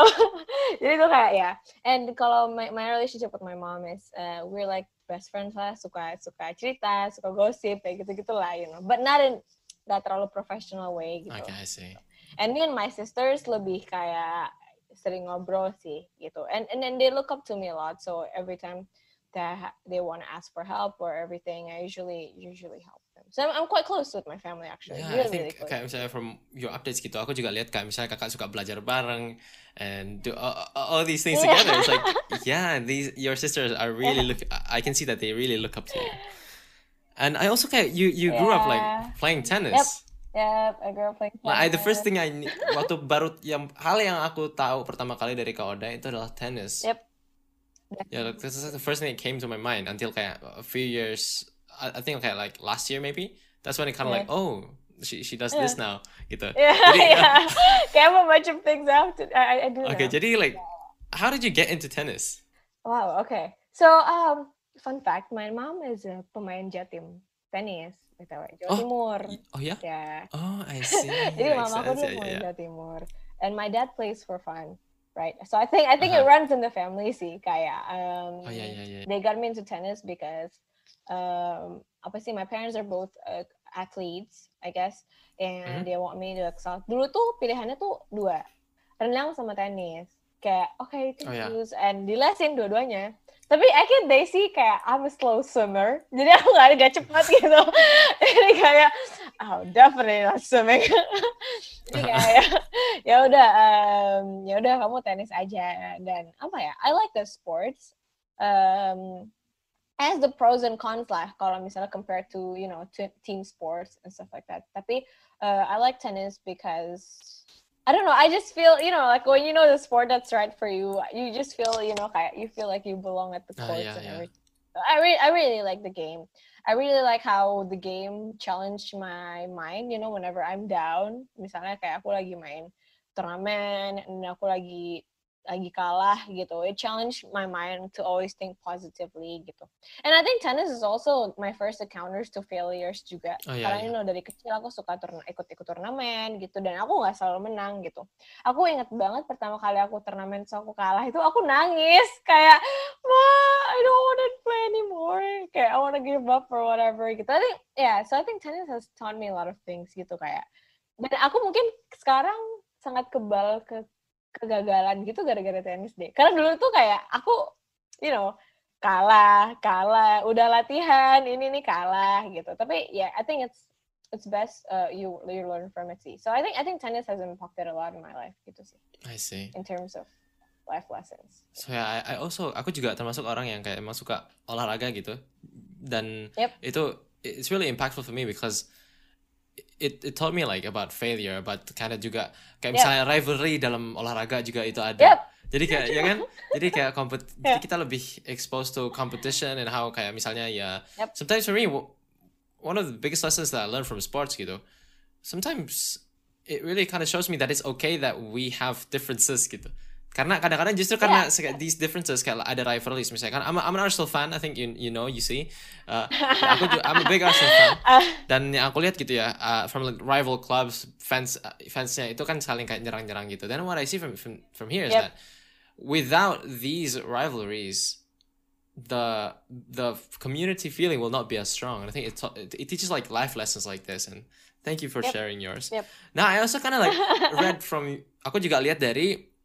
Jadi tuh kayak ya. And kalau my, my relationship with my mom is uh, we're like best friends lah, suka suka cerita, suka gosip kayak gitu-gitu lah, you know. But not in that terlalu professional way gitu. okay I see And me and my sisters lebih kayak sering ngobrol sih gitu. And and then they look up to me a lot. So every time ha- they want to ask for help or everything, I usually usually help them. So I'm, I'm quite close with my family actually. Yeah, I really, think really close. kayak misalnya from your updates gitu, aku juga lihat kayak misalnya kakak suka belajar bareng and do all, all these things Yeah. together. It's like, yeah, these your sisters are really look. I can see that they really look up to you. And I also kayak you you grew up like Yeah. playing tennis. Yep, I grew up playing tennis. Nah, I, the first thing I waktu baru yang hal yang aku tahu pertama kali dari Kak Oda itu adalah tennis. Yep. Yeah, like, this is the first thing that came to my mind until kayak a few years. I, I think kayak like last year maybe. That's when it kind of like, Yeah. oh, she she does this now, gitu. Yeah, Jadi, yeah. Kayak a bunch of things I, I- I do Okay, now. jadi like, how did you get into tennis? Wow, okay. So, um, fun fact, my mom is a pemain Jatim tenis, btw, Jawa Oh, Timur. Oh ya? Ya. Oh, I see. Jadi mama aku dia Yeah, yeah, yeah. Jawa Timur, and my dad plays for fun, right? So I think I think it Uh-huh. runs in the family sih, kayak um, Oh yeah, yeah, yeah. they got me into tennis because um, apa sih, my parents are both uh, athletes, I guess, and Mhm. they want me to excel. Dulu tuh pilihannya tuh dua, renang sama tenis. Kayak oke, you can Oh, yeah. choose, and dilesin dua-duanya. Tapi akhirnya they see kayak I'm a slow swimmer, jadi aku nggak agak cepat gitu. jadi kayak oh definitely not swimming. jadi kayak ya udah um, ya udah kamu tenis aja dan apa ya I like the sports um, as the pros and cons lah kalau misalnya compared to you know to team sports and stuff like that tapi uh, I like tennis because I don't know I just feel you know like when you know the sport that's right for you you just feel you know you feel like you belong at the oh, courts yeah, and yeah. everything I really I really like the game I really like how the game challenged my mind, you know, whenever I'm down. Misalnya kayak aku lagi main turnamen aku lagi lagi kalah gitu. It challenged my mind to always think positively gitu. And I think tennis is also my first encounters to failures juga. Oh, iya, Karena iya. you know dari kecil aku suka turna, ikut-ikut turnamen gitu dan aku nggak selalu menang gitu. Aku ingat banget pertama kali aku turnamen so aku kalah itu aku nangis kayak wah I don't want to play anymore kayak I want to give up or whatever gitu I think yeah so I think tennis has taught me a lot of things gitu kayak dan aku mungkin sekarang sangat kebal ke kegagalan gitu gara-gara tenis deh. Karena dulu tuh kayak aku you know kalah kalah udah latihan ini nih kalah gitu. Tapi ya yeah, I think it's it's best uh, you you learn from it sih. So I think I think tennis has impacted a lot in my life gitu sih. I see. in terms of life lessons. So yeah, I, I also aku juga termasuk orang yang kayak emang suka olahraga gitu. Dan Yep. itu it's really impactful for me because it it taught me like about failure, about kind of juga kayak Yep. misalnya rivalry dalam olahraga juga itu ada. Yep. Jadi kayak ya kan, jadi kayak kompet, Yeah. jadi kita lebih exposed to competition and how kayak misalnya ya. Yep. Sometimes for me, one of the biggest lessons that I learned from sports gitu. Sometimes it really kind of shows me that it's okay that we have differences gitu. Karena kadang-kadang justru karena Yeah. kayak these differences kayak ada rivalries misalnya kan I'm, a- I'm an Arsenal fan I think you you know you see uh, aku juga I'm a big Arsenal fan Ah, dan yang aku lihat gitu ya uh, from like rival clubs fans uh, fansnya itu kan saling kayak nyerang-nyerang gitu then what I see from from, from here is Yep. that without these rivalries the the community feeling will not be as strong and I think it, it teaches like life lessons like this and thank you for Yep. sharing yours Yep. nah I also kind of like read from aku juga lihat dari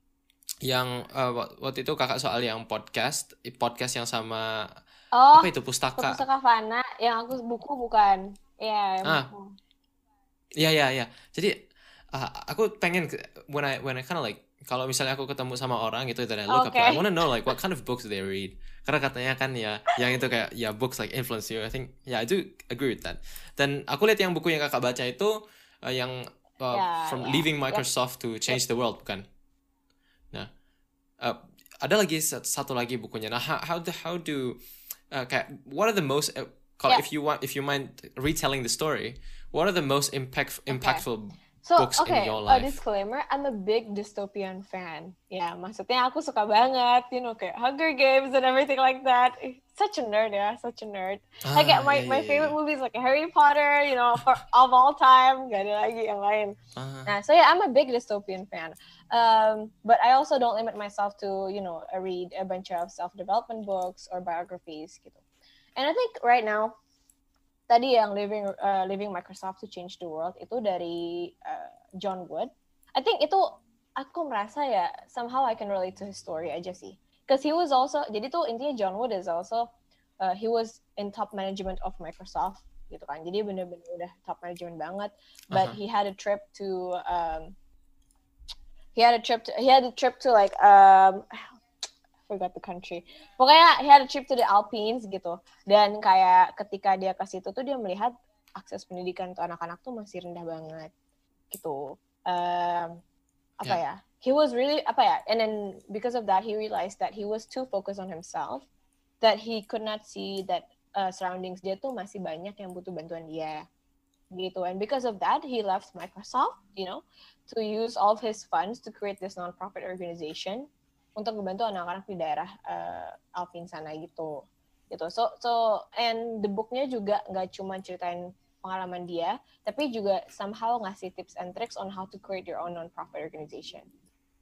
yang uh, wa- waktu itu kakak soal yang podcast podcast yang sama oh apa itu pustaka Pustaka Fana yang aku buku bukan ya yang Ah. Iya iya iya. Jadi uh, aku pengen when I when I kind of like kalau misalnya aku ketemu sama orang gitu dan I look up, to, I Okay. to know like what kind of books they read. Karena katanya kan ya yang itu kayak ya books like influence you. I think yeah I do agree with that. Dan aku lihat yang buku yang kakak baca itu uh, yang uh, Ya, from ya. leaving Yep. Microsoft to change the world bukan? Uh, ada lagi sat- satu lagi bukunya. Nah, how how do how do uh, kayak what are the most uh, kalau Yeah. if you want if you mind retelling the story, what are the most impact impactful So, books in okay, your a life? disclaimer, I'm a big dystopian fan. Ya, maksudnya aku suka banget, you know, kayak Hunger Games and everything like that. Such a nerd ya, such a nerd. Ah, my, iya, my iya, favorite iya. movies like Harry Potter, you know, for of all time, gak ada lagi yang lain. Ah, Nah, so yeah, I'm a big dystopian fan. Um, but I also don't limit myself to, you know, uh, read a bunch of self-development books or biographies gitu. And I think right now, tadi yang living uh, living Microsoft to change the world itu dari uh, John Wood. I think itu aku merasa ya somehow I can relate to his story aja sih. Because he was also jadi tuh intinya John Wood is also uh, he was in top management of Microsoft gitu kan. Jadi bener-bener udah top management banget. But Aha. he had a trip to um, he had a trip to he had a trip to like um I forgot the country. Pokoknya he had a trip to the Alpines gitu. Dan kayak ketika dia ke situ tuh dia melihat akses pendidikan untuk anak-anak tuh masih rendah banget gitu um, apa yeah. ya he was really apa ya and then because of that he realized that he was too focused on himself that he could not see that uh, surroundings dia tuh masih banyak yang butuh bantuan dia gitu. And because of that he left Microsoft you know to use all of his funds to create this non-profit organization untuk membantu anak-anak di daerah uh, Alvin sana gitu. Gitu. So so and the booknya juga nggak cuma ceritain pengalaman dia tapi juga somehow ngasih tips and tricks on how to create your own non-profit organization.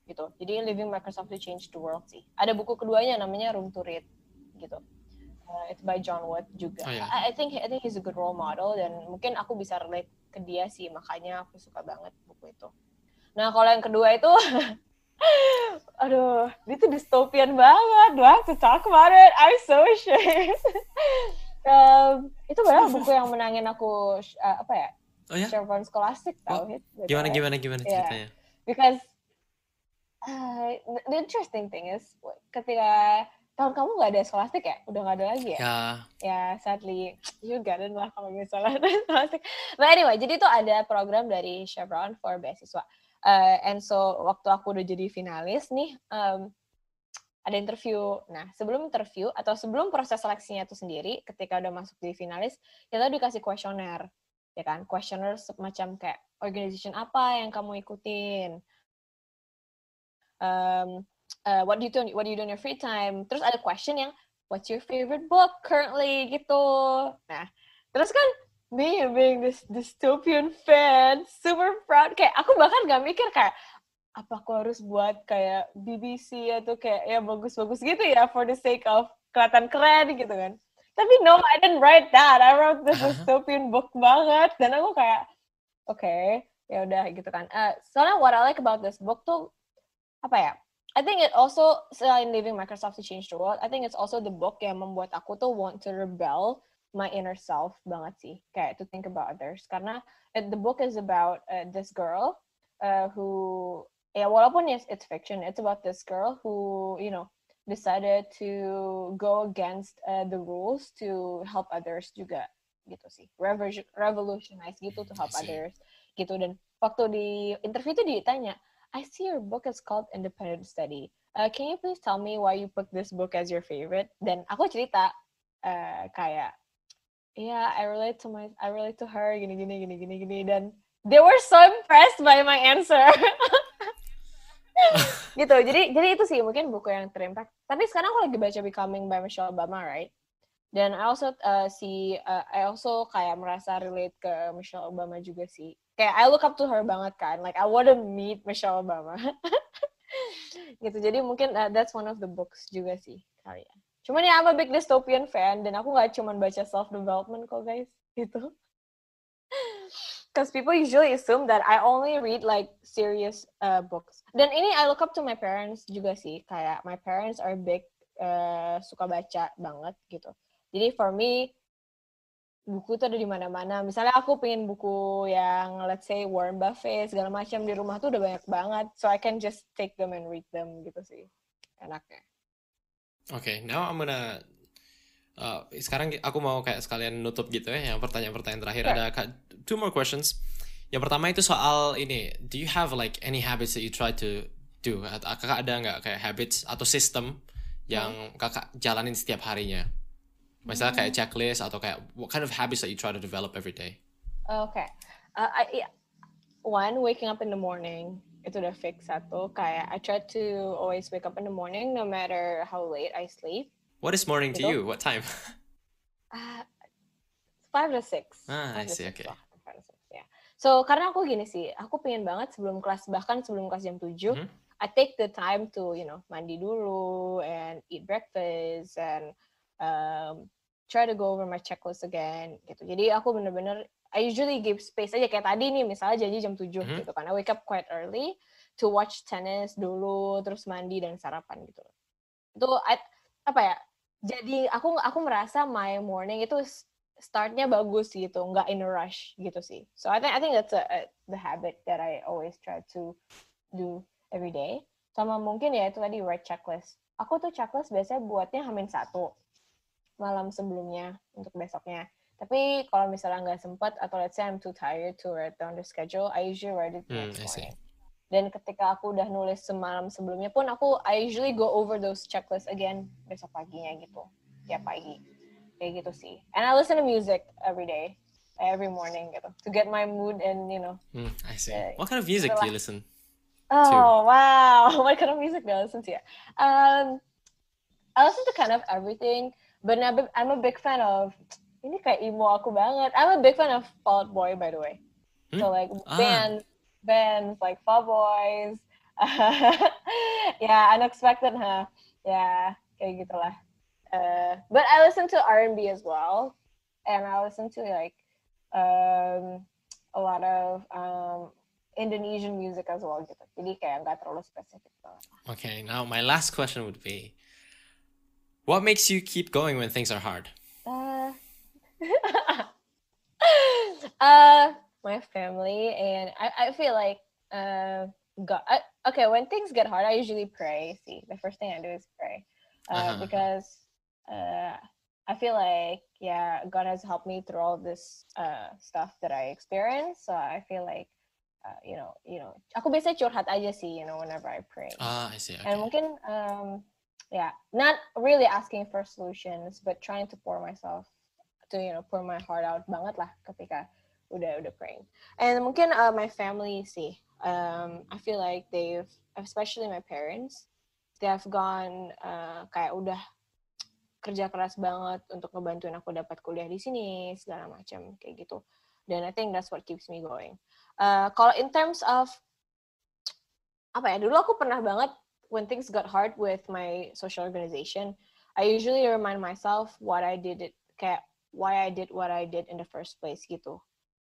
Gitu. Jadi living Microsoft to change the world sih. Ada buku keduanya namanya Room to Read. Gitu it's by John Wood juga. Oh, yeah. I, I think I think he's a good role model dan mungkin aku bisa relate ke dia sih makanya aku suka banget buku itu. Nah kalau yang kedua itu, aduh, itu dystopian banget. Do I have to talk about it? I'm so ashamed. um, itu benar buku yang menangin aku uh, apa ya? Oh ya? Scholastic tau? Oh, gimana gimana gimana yeah. ceritanya? Because uh, the interesting thing is ketika tahun kamu nggak ada scholastic ya? Udah nggak ada lagi ya? Ya. Ya, sadly you got it lah kalau misalnya ada scholastic. But anyway, jadi itu ada program dari Chevron for beasiswa. Uh, and so waktu aku udah jadi finalis nih, um, ada interview. Nah, sebelum interview atau sebelum proses seleksinya itu sendiri, ketika udah masuk di finalis, kita dikasih kuesioner, ya kan? Kuesioner semacam kayak organization apa yang kamu ikutin, um, uh, what do you do what do you do in your free time? Terus ada question yang what's your favorite book currently gitu. Nah terus kan me being this dystopian fan super proud kayak aku bahkan gak mikir kayak apa aku harus buat kayak BBC atau kayak ya bagus-bagus gitu ya for the sake of kelihatan keren gitu kan. Tapi no I didn't write that. I wrote this dystopian book banget. Dan aku kayak oke okay, ya udah gitu kan. Uh, soalnya what I like about this book tuh apa ya I think it also selain leaving Microsoft to change the world, I think it's also the book yang membuat aku tuh want to rebel my inner self banget sih, kayak to think about others. Karena it, the book is about uh, this girl uh, who, ya walaupun it's, it's fiction, it's about this girl who, you know, decided to go against uh, the rules to help others juga gitu sih, revolutionize gitu to help others gitu. Dan waktu di interview itu ditanya, I see your book is called Independent Study. Uh, can you please tell me why you put this book as your favorite? Dan aku cerita uh, kayak, yeah, I relate to my, I relate to her, gini gini gini gini gini, dan they were so impressed by my answer. gitu. Jadi jadi itu sih mungkin buku yang terimpact. Tapi sekarang aku lagi baca Becoming by Michelle Obama, right? Dan I also uh, see, uh, I also kayak merasa relate ke Michelle Obama juga sih kayak I look up to her banget kan. Like I wanna meet Michelle Obama. Gitu. Jadi mungkin uh, that's one of the books juga sih kali ya. Cuman ya I'm a big dystopian fan dan aku nggak cuman baca self development kok guys. Gitu. Because people usually assume that I only read like serious uh, books. Dan ini I look up to my parents juga sih. Kayak my parents are big uh, suka baca banget gitu. Jadi for me buku tuh ada di mana-mana. Misalnya aku pengen buku yang let's say Warren Buffett segala macam di rumah tuh udah banyak banget. So I can just take them and read them gitu sih. Enaknya. Oke, okay, now I'm gonna uh, sekarang aku mau kayak sekalian nutup gitu ya. Yang pertanyaan-pertanyaan terakhir sure. ada two more questions. Yang pertama itu soal ini, do you have like any habits that you try to do? Kakak ada nggak kayak habits atau sistem yang hmm. kakak jalanin setiap harinya? Misalnya kayak checklist atau kayak what kind of habits that you try to develop every day? Okay. Uh, I, one, waking up in the morning itu udah fix satu. Kayak I try to always wake up in the morning no matter how late I sleep. What is morning gitu. to you? What time? uh, five to six. Ah, I see. Okay. yeah. So karena aku gini sih, aku pengen banget sebelum kelas bahkan sebelum kelas jam tujuh, mm -hmm. I take the time to you know mandi dulu and eat breakfast and um, try to go over my checklist again gitu. Jadi aku bener-bener I usually give space aja kayak tadi nih misalnya janji jam 7 mm-hmm. gitu kan. I wake up quite early to watch tennis dulu terus mandi dan sarapan gitu. Itu I, apa ya? Jadi aku aku merasa my morning itu startnya bagus gitu, nggak in a rush gitu sih. So I think I think that's a, a, the habit that I always try to do every day. Sama mungkin ya itu tadi write checklist. Aku tuh checklist biasanya buatnya hamin satu malam sebelumnya untuk besoknya. Tapi kalau misalnya nggak sempat atau let's say I'm too tired to write down the schedule, I usually write it Hmm, next morning. Dan ketika aku udah nulis semalam sebelumnya pun aku I usually go over those checklists again besok paginya gitu. Tiap pagi. Kayak gitu sih. And I listen to music every day, every morning gitu. To get my mood and you know. Hmm, I see. Yeah. What kind of music do you listen? Oh wow. What kind of music do I listen to? Um I listen to kind of everything, but I'm a big fan of ini kayak emo aku banget. I'm a big fan of Fall Out Boy by the way. So Hmm? like Ah. bands, bands like Fall Boys. yeah, unexpected, huh? Yeah, kayak gitulah. Uh, but I listen to R&B as well, and I listen to like um, a lot of um, Indonesian music as well gitu. Jadi kayak nggak terlalu spesifik banget. Okay, now my last question would be What makes you keep going when things are hard? Uh, uh, my family and I, I feel like uh, God. I, okay, when things get hard, I usually pray. See, the first thing I do is pray uh, Uh-huh. because uh, I feel like yeah, God has helped me through all this uh, stuff that I experienced. So I feel like uh, you know, you know, aku biasa curhat aja sih, you know, whenever I pray. Ah, I see. And Okay. mungkin um yeah, not really asking for solutions, but trying to pour myself to you know pour my heart out banget lah ketika udah udah praying. And mungkin uh, my family sih, um, I feel like they've especially my parents, they have gone uh, kayak udah kerja keras banget untuk ngebantuin aku dapat kuliah di sini segala macam kayak gitu. Dan I think that's what keeps me going. Uh, kalau in terms of apa ya dulu aku pernah banget when things got hard with my social organization I usually remind myself what I did it kayak why I did what I did in the first place gitu.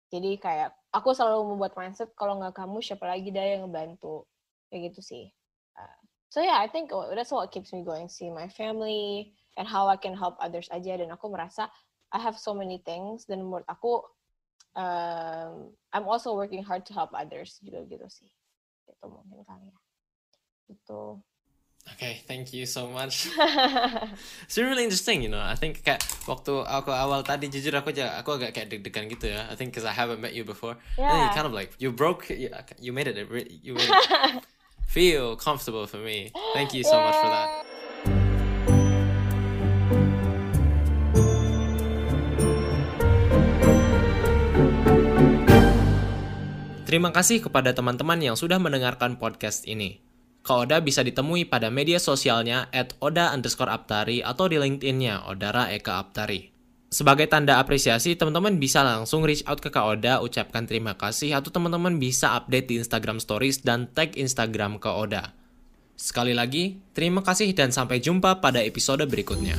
Jadi kayak aku selalu membuat mindset kalau nggak kamu siapa lagi dah yang ngebantu? Kayak gitu sih. Uh, so yeah I think oh, that's what keeps me going see my family and how I can help others aja. Dan aku merasa I have so many things. Dan menurut aku um, I'm also working hard to help others juga gitu sih. Itu mungkin kali ya itu Okay, thank you so much. It's really interesting, you know. I think kayak waktu aku awal tadi jujur aku aja aku agak kayak deg-degan gitu ya. I think because I haven't met you before. And then you Yeah. kind of like you broke you, you made it you made it feel comfortable for me. Thank you so much for that. Terima kasih kepada teman-teman yang sudah mendengarkan podcast ini. Kak Oda bisa ditemui pada media sosialnya at Oda underscore Aptari atau di LinkedIn-nya Odara Eka Aptari. Sebagai tanda apresiasi, teman-teman bisa langsung reach out ke Kak Oda, ucapkan terima kasih, atau teman-teman bisa update di Instagram Stories dan tag Instagram Kak Oda. Sekali lagi, terima kasih dan sampai jumpa pada episode berikutnya.